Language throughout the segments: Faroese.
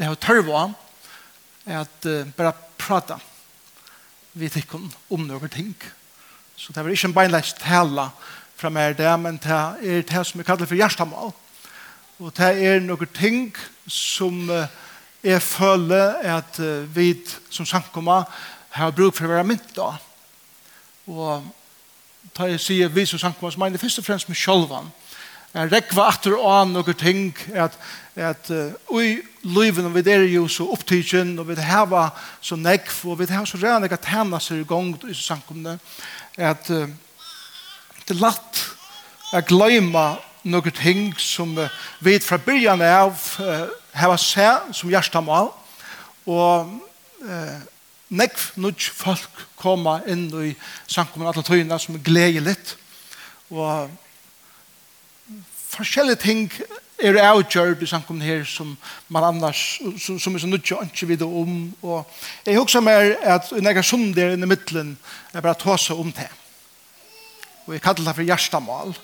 jeg har tørv av at uh, bare prata vi tikkum om noen ting. Så det var ikke en beinleis tala fra meg det, men det er det som vi kaller for hjertemål. Og det er noen ting som uh, jeg føler at uh, vi som samkommer har bruk for å være mynt da. Og da jeg sier vi som samkommer, så mener jeg først og fremst med sjolvan en rekva atter og an noen ting at, at uh, ui liven og vi er jo så opptidsen og vi heva så nekv og vi heva så rann ikke tæna seg i gang i samkomne at uh, det er latt at gløyma noen ting som uh, vi fra byrjan av uh, heva se som hjertamal og uh, nekv nudj folk koma inn i samkomne alle tøyna som er litt og forskjellige ting er avgjørt i samkomne her som man annars, som, som er så nødt til å ikke vite om. Og jeg husker mer at når jeg er sunder i midtelen, jeg bare tar seg om det. Og jeg kaller det for hjertemål.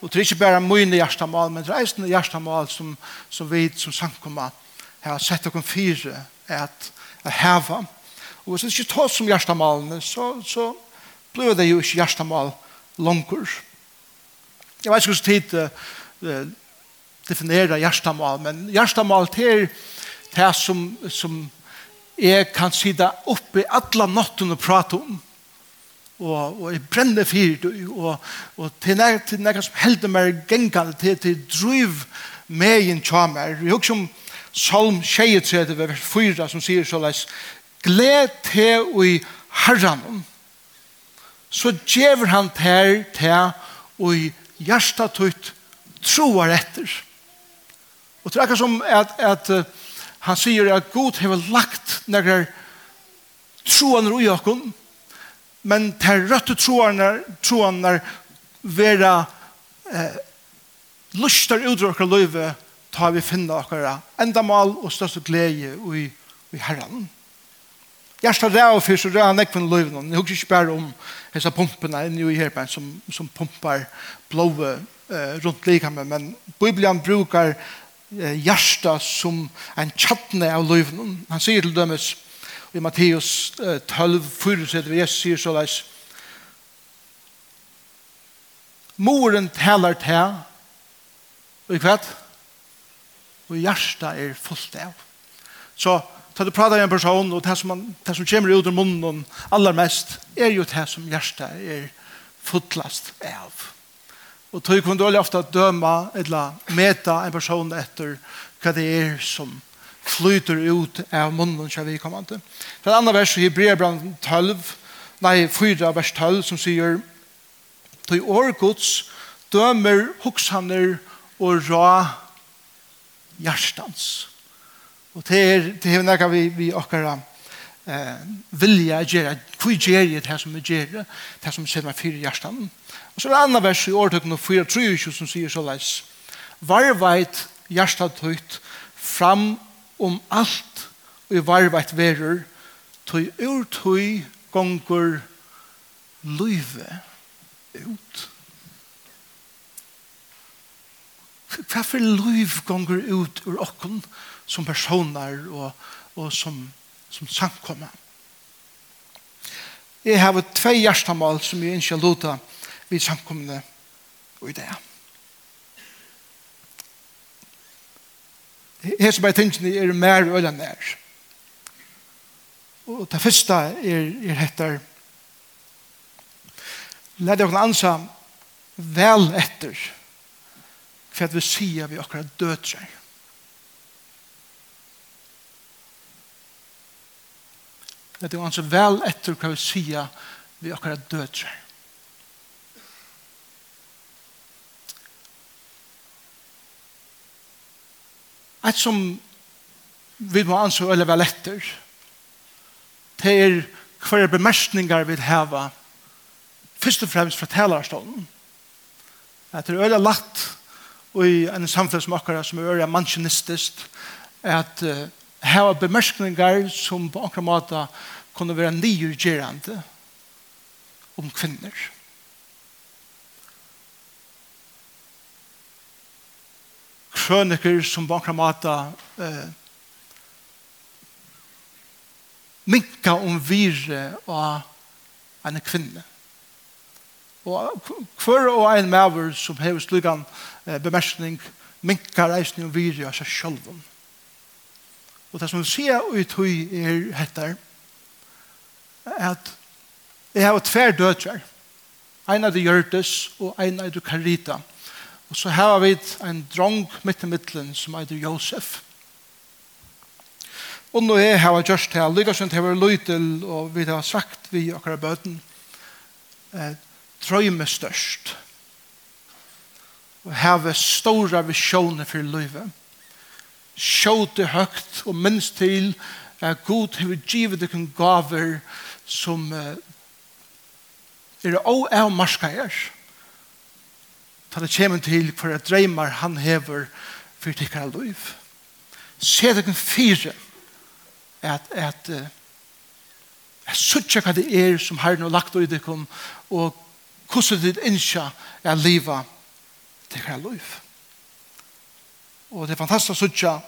Og det er ikke bare mine hjertemål, men det er eisende hjertemål som, som vi som samkomne har sett dere fire at, at heve. Og hvis det ikke tas som hjertemålene, så, så blir det jo ikke hjertemål langer. Jeg vet ikke hvordan tid definera hjertemål, men hjertemål til det som, som jeg kan sida oppe i alle natten og prate om og, og jeg brenner fyrt og, og til nek, til nek som helder meg gengande til, til driv meg inn tja meg jeg husker om Salm 23 vers 4 som sier så leis gled til og i herran så djever han ter til og i hjärsta tutt troar etter. Og det er som at, at uh, han sier at Gud har lagt några troaner i okken, men til røtte troaner, troaner vera eh, lustar ut av okker løyve tar vi finna enda endamal og største glede i, i Herren. Jeg står der og fyrst og rører han ekven løyven. Jeg husker ikke bare om hessa pumpene inne i herben som, som pumpar blåve eh, rundt likheten, men Bibelen brukar eh, hjärsta som en tjattne av løyven. Han sier til dømes i Matteus eh, 12, 4, Jesus sier så leis, Moren talar til, og i kvart og hjärsta er fullt av. Så Så du pratar med en person, og det som, man, det som kommer ut ur munnen aller mest, er jo det som hjärsta er fullast av. Og tog kunne du ofte døma eller meta en person etter hva det er som flyter ut av munnen som vi kommer til. For et annet vers i Hebreabran 12, nei, 4 vers 12, som sier Tog årgods dømer hoksaner og rå hjertans. Og det er, det er noe vi, vi akkurat eh, vilja gjøre. Hvor gjør jeg det som vi gjør det? Det som ser meg fyre hjertans. Og så er det andre vers i årtøkken årtøkene 4.23 som sier så leis. Varveit hjertet høyt fram om alt og i varveit verur tøy ur tøy gonger løyve ut. Hva for løyv gonger ut ur okken som personer og, og som, som samkommer? Jeg har tve hjertemål som jeg ikke luta til vi samkomne og i det. Her som er tingene er mer og eller mer. Og det første er, er heter Lad dere ansa vel etter for at vi sier vi akkurat døtre. Lad dere ansa vel etter hva vi sier vi akkurat døtre. Et som vi må anså eller være letter, det er hver bemerkninger vi heva, først og fremst fra talerstånden. At det er øyla latt i en samfunn som akkurat som er øyla mansjonistisk, at uh, heva bemerkninger som på akkurat måte kunne være nyrgerande om kvinner. krøniker som på akkurat måte eh, minka om vire og en kvinne. Og hver og en maver som hever slugan eh, bemerkning minka reisning om vire av seg sjølv. Og det som vi ser ut hui er hettar at jeg har tver dødrar. Ein av de Gjørtes og ein av de Karita. Og Og så har vi en drong midt i middelen som heter Josef. Og nå er jeg gjørst her, lykkesent har vært lytel, og vi har sagt vi akkurat bøten, eh, drømme størst. Og heve store visjoner for livet. Sjåte høgt og minst til at God har givet dere gaver som eh, er å avmarska er ta det kommer til for at dreymar han hever for tikkar av liv. Se det kun fire at, at uh, jeg sutja hva det er som har noe lagt ut i ikon og hvordan det innskja er livet til hver liv. Og det er fantastisk å sutja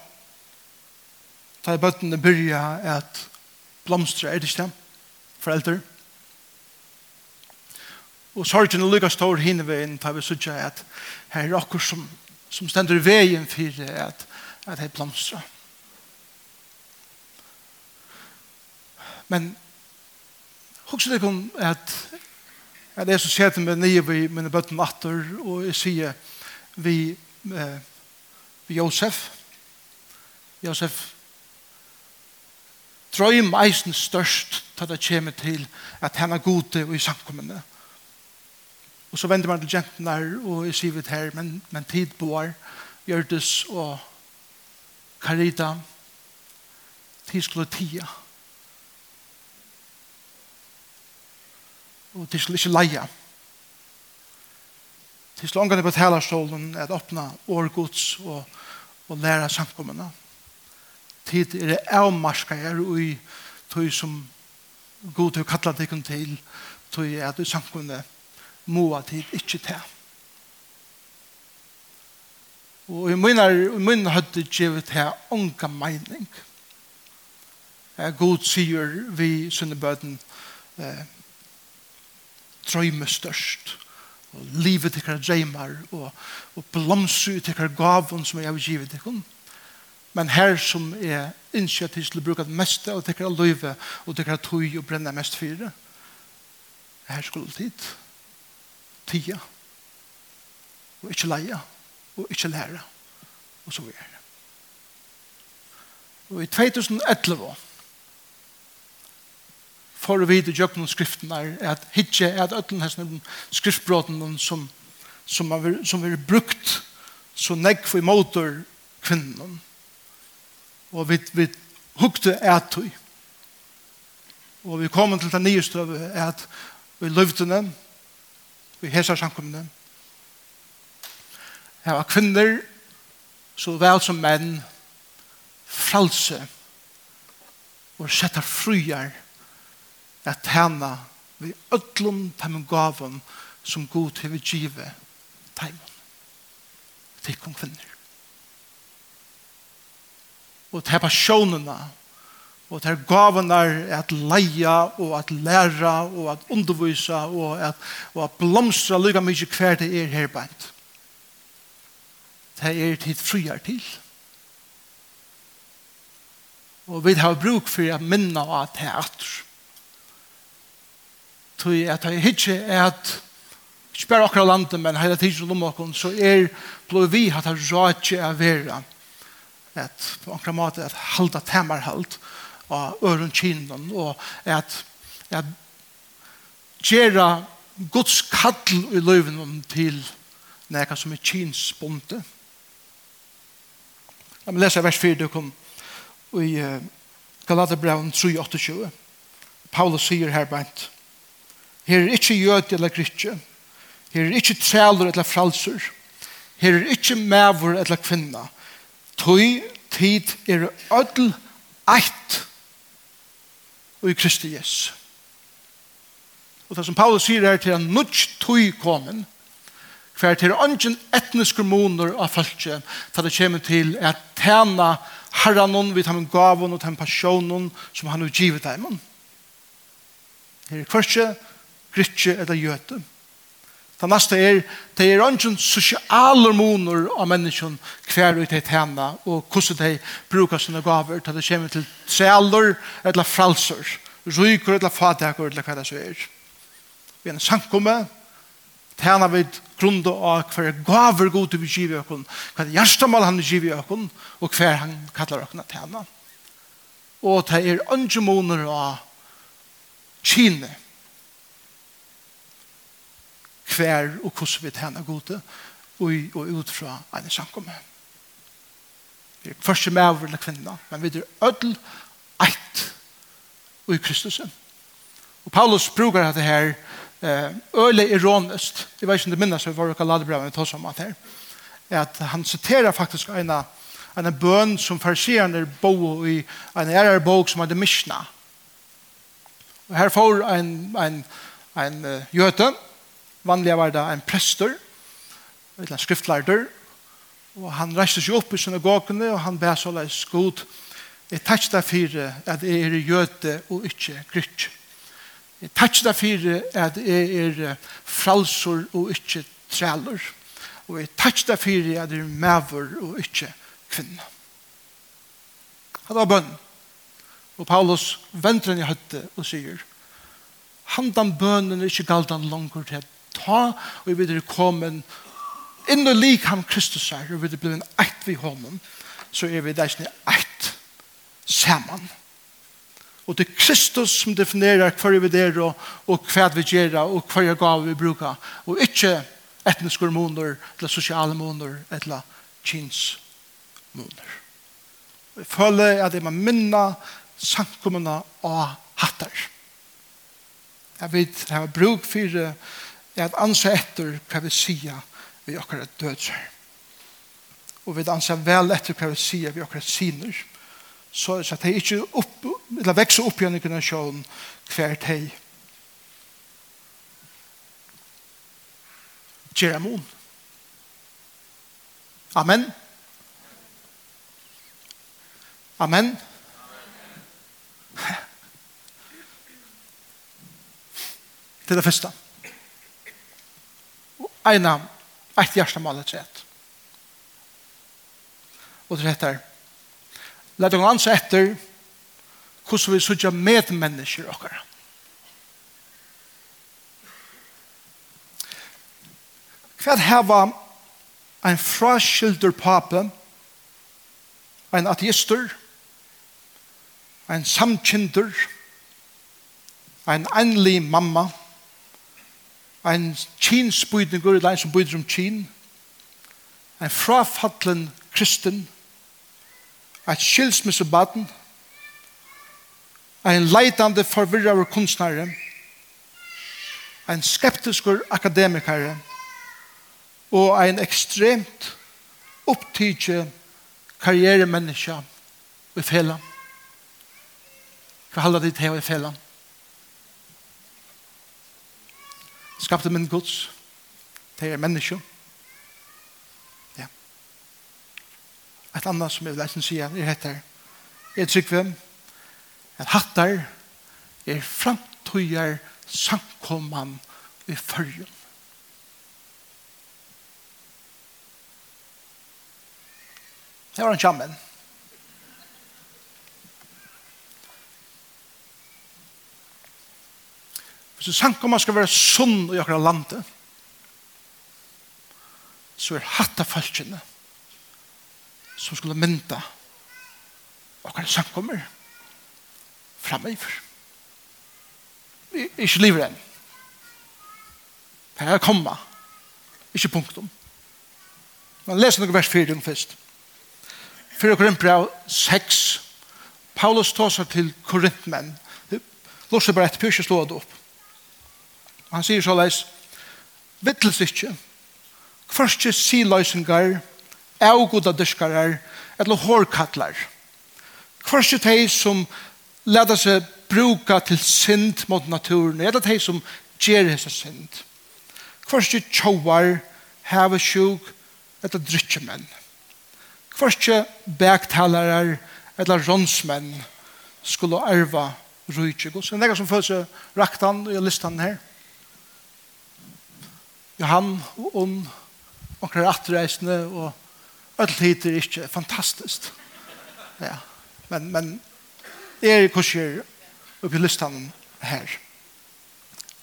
da i bøttene byrja at blomstre er det ikke foreldre Og sorgen er lykka stor hinne veien, tar vi sutja at her er okkur som, som stender i veien for at, at her blomstra. Men hugsa det kom at at jeg som sier til meg nye vi mine bøtten atter og jeg sier vi, eh, vi Josef, Josef drøym eisen størst til det kommer til at han er gode i samkommende. Og så vender man til jentene her, og jeg sier vi her, men, men tid bor, Gjørdes og Karita, tid skulle tida. Og tid skulle ikke leia. Tid skulle omgående på talerstolen at åpna årgods og, og lære samkommende. Tid er det avmarska er i tog som god til å kalla det til tog er det samkommende måa tid ikke til. Og i minnar, i minn høyde gjevet her onga meining. Jeg god sier vi sunne bøten eh, drøyme størst og livet til tikkar dreymar og, og blomsu tikkar gavun som jeg vil givet tikkun. Men her som er initiativ til å bruke det meste og tikkar løyve og tikkar tøy og brenne mest fyrir her skulle tid tida. og ikke leia, og ikke læra, og så videre. Og i 2011 får vi til jøkken skriften er at hitje er at øtlen hesten skriftbråten som, som, er, som er brukt så nekk for motor kvinnen og vi, vi hukte etøy og vi kom til den nye støve at vi løvdene i hesa samkomne. Her var kvinner, så vel som menn, fralse og setter fruer at tjene vi ødlom dem gaven som god til vi give teimen til kong kvinner. Og til pasjonene og til gavene at leie og at lære og at undervise og at, og at blomstre lykka mye hver det er her beint. Det er tid friar til. Og vi har bruk for at minna og at teater. Tøy at jeg hitje er at ikke bare akkurat landet, men hele tiden om oss, så er blå vi hatt det rådje er vera at på akkurat måte at halda temarhalt, av øren kinnen, og at, at gjøre Guds kall i løven til nekka som er kinsbonte. Jeg vil lese vers 4, du kom i Galaterbraun 3,28. Paulus sier her beint, her er ikke jød eller grytje, her er ikke træler eller fralser, her er ikke mæver eller kvinna, tøy tid er ødel eit og i Kristi Jesus. Og det som Paulus sier er til en nudj tøy komen, hver til ungen etniske moner av folket, for det kommer til at tjene herren vi tar med gaven og tar med passionen som han har givet dem. Her er kvartje, grytje eller gjøte. Det neste er, det er ikke sosiale moner av mennesken hver ut i tjene, og hvordan de bruker sine gaver til det kommer til trealer eller fralser, ryker eller fadekker eller hva det så er. Vi er en sankomme, tjene vi grunn av hver gaver god til vi giver oss, hva hver hjertemål han giver oss, og hver han kaller oss tjene. Og det er ikke moner av kine, hver og hvordan vi tjener gode og, og ut fra en samkomme. Vi er første med over kvinner, men vi er ødel eit og i Kristusen. Og Paulus brukar dette her eh, øle ironisk. Jeg vet ikke om det minnes vi var där men vi tar at her. At han citerer faktisk en av en bøn som farsierne bo i en ære bok som hadde Mishna. Og her får en, en, en, uh, jøte, Vanliga var det en prester, en skriftlærder, og han reiste seg opp i synagogene, og han ber så leis god, jeg takk deg for at jeg er jøde og ikke grytt. Jeg takk deg for at jeg er fralsor og ikke træler. Og jeg takk deg for at jeg er maver og ikke kvinne. Han var bønn. Og Paulus venter han i høtte og sier, han den bønnen er ikke galt han langer til ta og vi vil komme inn og lik ham Kristus er og vi vil bli en eit vi honom så er vi deisne eit saman. Og det er Kristus som definerer hva vi er og, og hva vi gjør og hva vi gav vi bruker og ikke etniske hormoner eller sosiale hormoner eller kinsmoner jeg føler at jeg må minne samkommende og hattar. Jeg vet jeg har bruk for er at ansa etter hva vi sier vi akkurat dødser. Og vi ansa vel etter hva vi sier vi akkurat siner. Så, så at de ikke opp, eller vekser opp igjen i generasjonen hver teg. Gjeramon. Amen. Amen. Amen. Det er det første eina, eit hjärsta et rett. Og det heter, let dere anse etter hvordan vi sutja medmennesker okkar. Hva hava en fraskilder pape, en ateister, en samkinder, en anlig mamma, en kinsbydninger, eller en som byder om kin, en frafattelen kristen, et skilsmissebaden, en leitande forvirrere kunstnere, en skeptiskur akademikere, og en ekstremt opptidje karrieremenneske i fela. Hva halda dit her i fela? Hva skapte min gods. Det er menneske. Ja. Et annet som jeg vil lese sier, er heter, er trykve, at hattar er framtøyer samkomman i følgen. Det var en kjammen. Hvis du sanker man skal være sunn i akkurat landet, så er hatt av falskjene som skulle mynda akkurat sankommer fremover. Vi er ikke livet enn. Her er komma, ikke punktum. Man leser noen vers 4 først. 4 Korinthbrev 6. Paulus tar seg til korintmenn. Lorset bare et ikke slå det opp. Han sier så leis, vittles ikkje, kvarskje siløysingar, avgoda dyskarar, eller hårkattlar. kvarskje teg som leda seg bruka til synd mot naturen, eller teg som gjer hese synd. kvarskje tjauar, heve sjuk, eller drykkjemenn. Kvarske bæktalarar, eller ronsmenn, skulle arva rujtjegos. Det er som følelse raktan og listan her. Johan og Unn, onkrar atreisende og öll hit er ikke fantastisk. Ja, men, men det er kurser oppi listan her.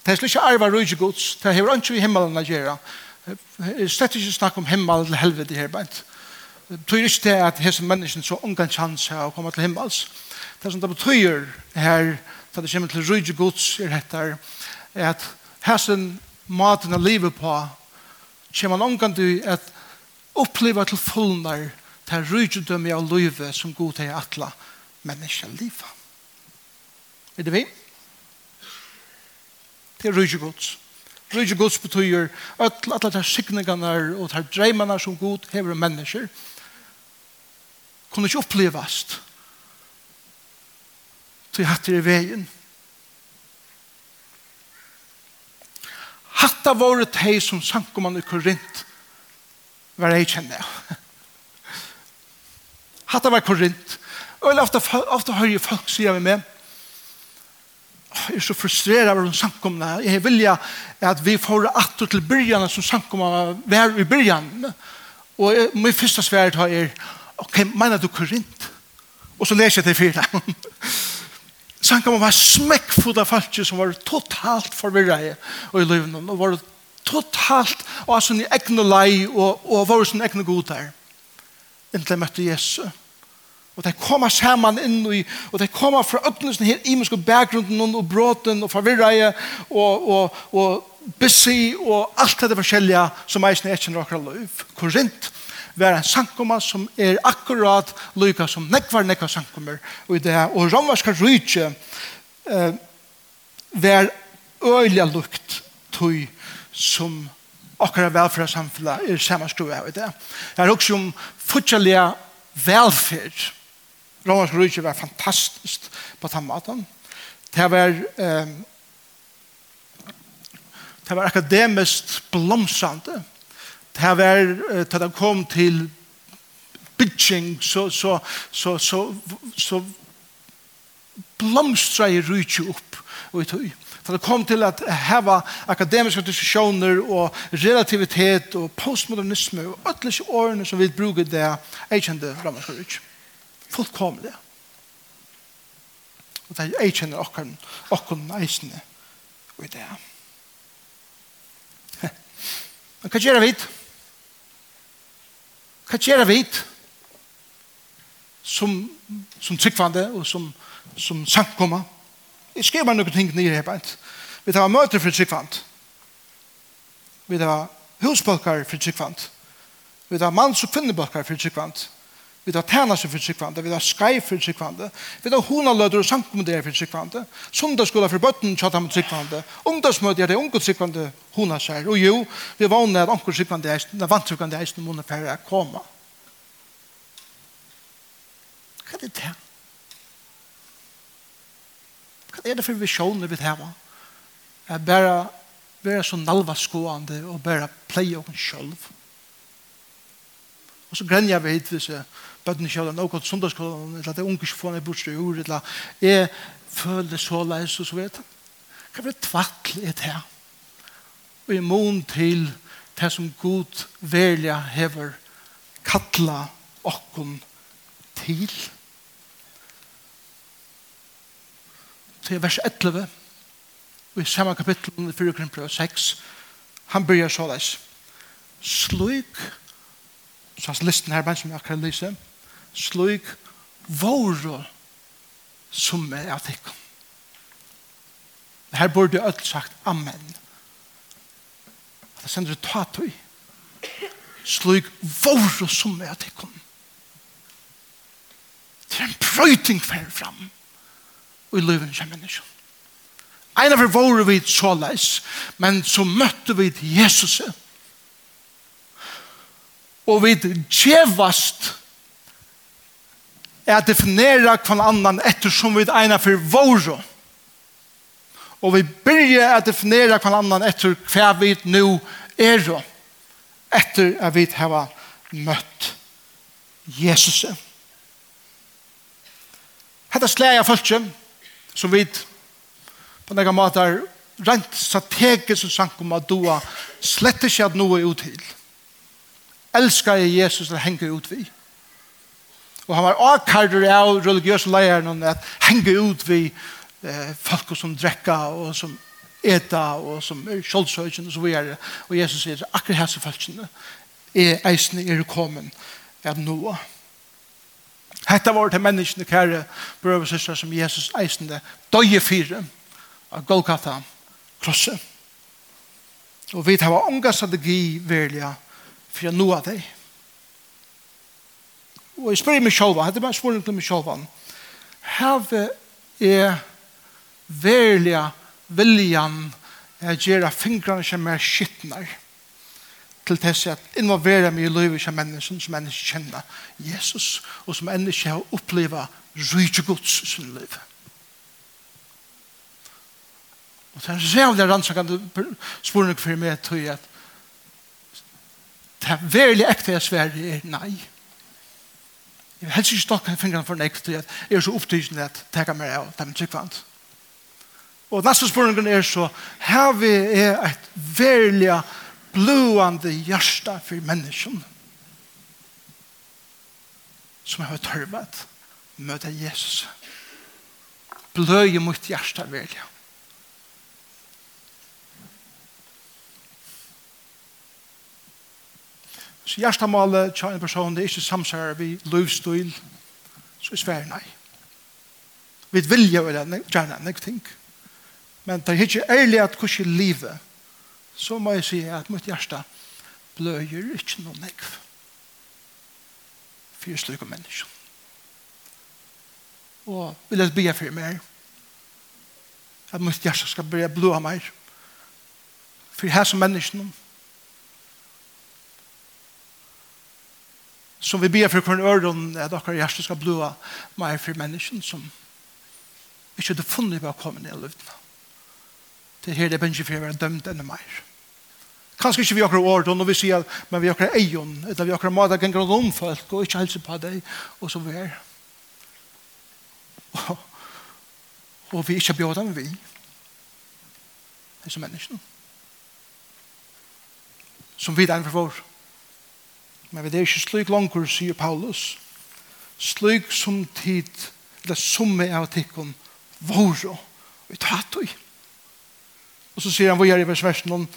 Det er slik ikke arva rujtje gods, det hever ikke i himmelen å gjøre. Det er slett ikke snakk om himmel eller helvete her beint. Det betyr ikke det at hese mennesken så ungan chans her å komme til himmels. Det som det betyr her, da det kommer til rujtje gods, er hettar, er at hesen maten av livet på, kommer man omgang til at oppleva til fullnar til rydgjødømme av livet som god til atla menneska livet. Er det vi? Det er rydgjøgods. Rydgjøgods betyr at alle de signingarna og de dreimene som god hever mennesker kunne ikke opplevast til at det er veien Hatta var det hei som sankoman i Korint var ei kjenne. Hatta var Korint. Og jeg ofte, ofte hører folk sier vi med jeg er så frustrerad av de sankomna. Jeg vilja at vi får atto til byrjan som sankomna var i byrjan. Og min første svært har er ok, mener du Korint? Og så leser jeg det fyrir så Sankan være smekkfull av folk som var totalt forvirret og i livet og var totalt og var sin egne lei og, og var sin egne god der. Inntil jeg møtte Jesus. Og de kommer sammen inn i, og de kommer fra ødnesen her imenske bakgrunden og bråten og forvirret og, og, og busy og alt det forskjellige som eisen er ikke noen akkurat liv. Korint være en sankomma som er akkurat lykka som nekvar nekvar sankommer og i det. Og romerska rydtje eh, vær øyla lukt tøy som akkurat velferdssamfunnet er samanskruva av i det. Det er også om fortjallega velferd. Romerska rydtje var fantastisk på den måten. Det var eh, det var akademisk blomsande det var til han kom till bygging, så så så så så blomstra i rutje upp Og i tog Så det kom til at heva akademiska diskussioner og relativitet og postmodernisme og ötlis årene som vi bruker det eikjende romerska rutje. Folk kom det. Og det eikjende okken, okken eisene og i det. Man gjør gjøre vidt. Hva gjør vi som, som tryggvande og som, som samkommer? Jeg skriver noen ting nye her. Vi tar møter for tryggvand. Vi tar husbøkker for tryggvand. Vi tar manns- og kvinnebøkker for tryggvand vi tar tænase for sikvande, vi tar skai for sikvande, vi tar honaløder og sankumdeer for sikvande, sundagsskola for bøtten tjata med sikvande, ungdomsmøte er det unge sikvande hona sær, og jo, vi er vannet at unge sikvande eisen, den vant sikvande eisen måne færre er koma. Hva er det det? Hva er det for visjoner vi tar? Er bare være så nalvaskående og bare pleie oss selv. Og så grenner vi hit hvis jeg bøttene kjøler noe godt sundagsskolen, eller at jeg unger får ned en bortstøy ur, eller jeg føler så leis og så vet jeg. Hva er det tvattel er det her? Og i mån til det som god velja hever kattla okkon til. Til vers 11, og i samme kapittel i 4 Korinthia 6, han begynner så leis. Slik, så hans listen her, men som jeg akkurat lyser, slik våre som er av tikkum. Her burde ødel sagt amen. At jeg sender ta tøy. Sløyk våre som er av tikkum. Det er en prøyting fer fram. Og i løven kjem menneskjon. Ein av våre vi så leis, men så møtte vi Jesus. Og vi djevast er at definere hver annan ettersom vi er ene for våre. Og vi byrger at definere hver annan etter hva vi nå er etter at vi har møtt Jesus. Hette slæg av folk som vi på några matar rent strategisk som sank om at doa slett ikke at noe ut til. Elskar jeg Jesus til henger ut vid Og han var akkarder av religiøse leierne at henge ut vi eh, folk som drekka og som eta og som er kjoldsøkjen og så videre. Og Jesus sier akkurat hese folkene er eisene er kommet av noe. Hetta var til menneskene, kære brøv og søstre, som Jesus eisende døye fire av Golgata krosset. Og vi tar unga strategi velja for å nå av deg og jeg spør meg selv, det er bare spørning til meg selv, have er verlige viljan å gjøre fingrene som er skittner til tess at involvere meg i livet som mennesken som mennesker kjenner Jesus og som mennesker har opplevd rydde gods i sin liv. Og det er så jævlig rannsakende spørning for meg til at det er veldig ekte jeg sverre er nei. Nei. Jeg vil helst ikke stokke fingrene for nek, til at jeg er så opptidende at jeg meg av dem tryggvand. Og neste spørsmål er så, her vi er et verlig blående hjerte for mennesken som har tørvet møte Jesus. Bløye mot hjerte verlig. Så hjertemålet til en person det er ikke samsvarer vi løvstøyl, så er svære nei. Vi vilja jo gjerne enn ting. Men det er ikke ærlig at hvordan livet, så må jeg si at mitt hjerte bløyer ikke noe negv. Fyre slike mennesker. Og vil jeg be for meg, At mitt hjerte skal bli blå av meg. For har som menneskene, som vi ber for hver øren at dere hjerte skal blåa meg for mennesken som ikke hadde funnet på å komme ned i luften. Det er her det er bensje for å være dømt enda mer. Kanskje ikke vi akkurat året, når vi sier, men vi akkurat eion, eller vi akkurat mat, ganger om folk, og ikke helse på deg, og så vi er. Og, og vi ikke bjør dem vi, disse menneskene. Som vi er for vår. Men det er ikke slik langer, sier Paulus. Slik som tid, eller summe av tikkun, våre, og tatt og. Og så sier han, hvor er i versversen,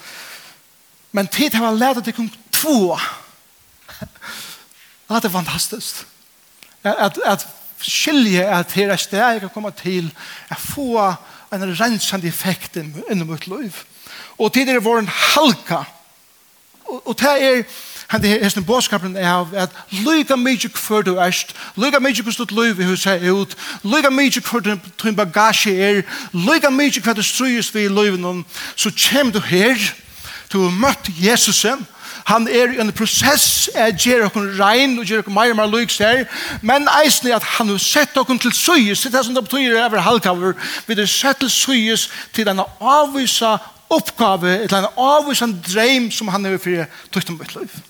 men tid har han lært tikkun två. Det er fantastisk. At, at skilje at her er sted jeg kan komme til, at få en rensende effekt innom mitt liv. Og tid er vår halka. Og, og det er Han det er en bådskapen er av at lyga mykje kvar du erst, lyga mykje kvar du løyv vi hos her ut, lyga mykje kvar du tøyn bagasje er, lyga mykje kvar du strøyes vi i løyven, så kjem du her, du har møtt Jesus han er i en prosess er gjør okkur rein og gjør okkur meir og meir lyks her men eisen er at han har sett okkur til suyes det er som det betyr over halvkaver vi har sett til suyes til denne avvisa oppgave eller annet avvisa dreim som han er fyrir tøytum mitt liv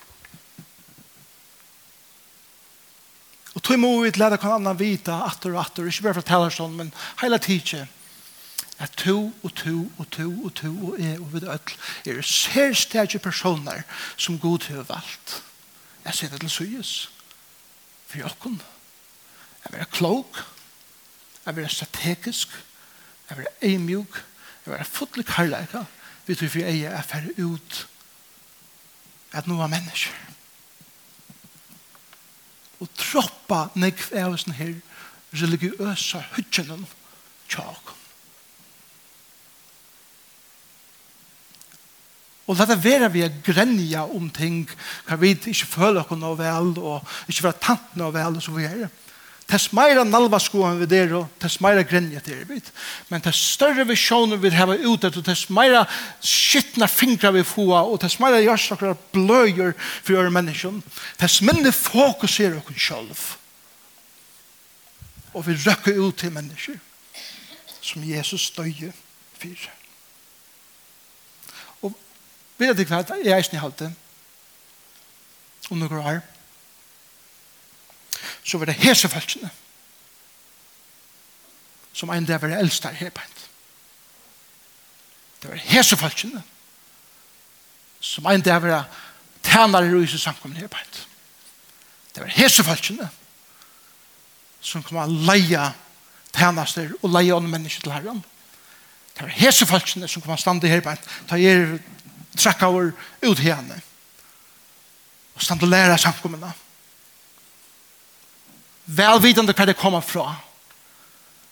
Og tog må vi lade hver annan vita, atter og atter, ikke bare fra talerstånd, men hele tiden, at to og to og to og to og jeg og vi ødel er særstegje personer som god til å valgt. Jeg sier det til syes. For jokken. Jeg vil være klok. Jeg vil være strategisk. Jeg vil være eimjuk. Jeg vil være fotlig karlæka. Vi tror vi eier er ferdig ut at noe av mennesker og troppa nekv av oss her religiøsa hytjenen tjak. Og la det være vi er grenja om ting hva vi ikke føler oss noe vel og ikke være tant noe vel og så videre. Tess meira nalva skoan vi der, og tess meira grenja til vet. Men tess større visjoner vi heva ut og tess meira skittna fingra vi fua, og tess meira jørstakkara bløyer for øre menneskjon. Tess minne fokuserer okkur sjálf. Og vi røkker ut til mennesker som Jesus døye fyrir. Og vet du hva, jeg er snihalte om noen år, så var det hese følelsene som en dag var eldst her hebent. Det var hese følelsene som en dag var tænare i ruse samkommen hebent. Det var hese følelsene som kom a leia tænaster og leia ånd mennesker til herren. Det var hese følelsene som kom a stande her hebent ta er trakka over ut henne og stande og lære samkommene. Det velvidende hva det kommer fra,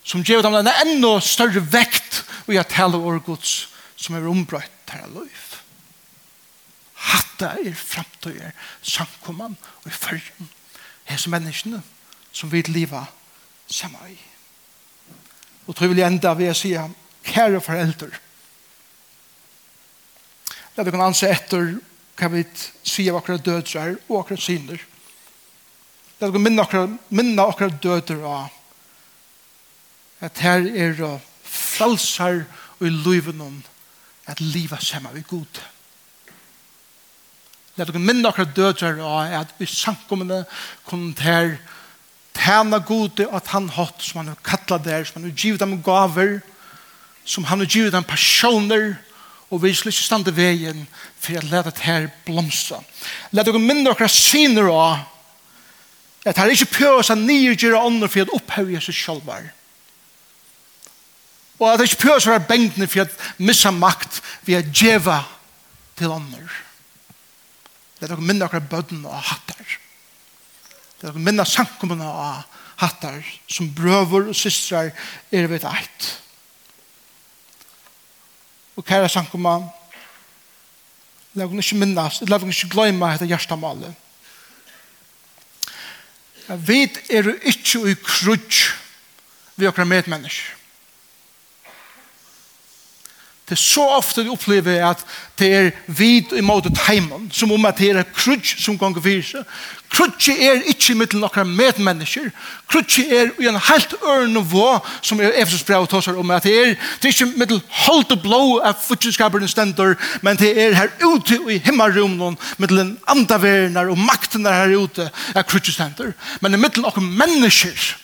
som gjør dem en enda større vekt og jeg taler over Guds som er ombrøtt til liv. Hatta er fremtøyer samkomman og i følgen hese menneskene som vil leva sammen i. Og tror jeg vil enda ved å si kære foreldre la du kan anse etter hva vi sier akkurat dødsar og akkurat synder Det er minne akkurat, minne akkurat døter av at her er det frelser og i livet om at livet kommer vi god. Det er minne akkurat døter av at vi samkommende kunne til tjene god at han hatt som han har kattlet der, som han har givet dem gaver, som han har givet dem personer, og vi skal ikke stande veien for å lete her blomstre. Lete dere minne dere syner av At han ikke prøver seg nye gjøre ånden for å opphøye seg selv. Og at han ikke prøver seg å være bengtene for å missa makt ved å djeva til ånden. Det er noen minne akkurat bødene og hattar. Det er noen minne sankumene og hattar som brøver og systrar er ved eit. Og kæra sankumene, la oss ikke minnes, la oss ikke glemme dette hjertemalet Vi er ikke i krutsk vi okra medmennesker det er så ofte vi opplever at det er vid i måte teimen, som om at det er krudj som ganger fyrir seg. Krudj er ikke i middelen av medmennesker. Krudj er i en helt ørn nivå, som er Efesus brev og tåser om, at det er, det er ikke i middelen holdt og blå av futsinskaperen stender, men det er her ute i himmelrummen, middelen andaverner og makten her ute av krudj stender. Men i middelen av mennesker,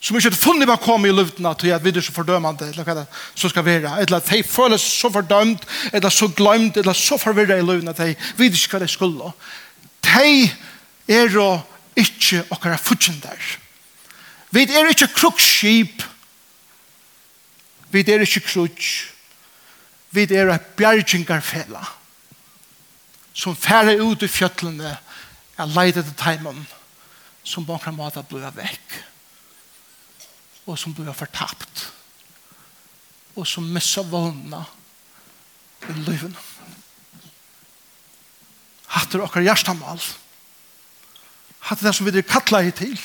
som ikke funnet bare komme i luften til at vi er så fordømende, eller hva det så skal være, eller at de føles så fordømt, eller så glemt, eller så forvirret i luften at de vet ikke hva de skulle. De er jo ikke akkurat futsen der Vi er ikke krukskip, vi er ikke krutsk, vi er et bjergjengarfela, som færre ut i fjøtlene, er leidet til teimen, som på en måte blir vekk og som blir fortapt og som missa vågna i livet. Hatt er okkar hjertamal. Hatt er det som vi kattla i til.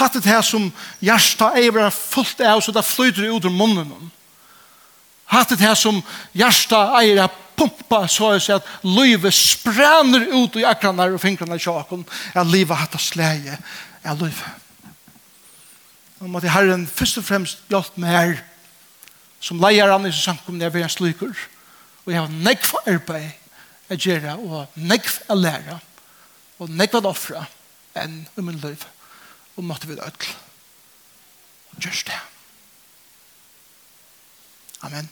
Hatt er det som hjerta eiver fullt av så det flyter ut ur munnen. Hatt er det som hjerta eier er pumpa så jeg sier at livet spræner ut i akranar og fingrarna i sjaken. at livet hatt er sleie. er livet om at Herren først og fremst hjelp meg her som leier han i samkomne jeg vil en slyker og jeg har nekk for arbeid jeg gjør det og for å lære og nekk for å offre enn i min liv og måtte vi død og gjørst det Amen.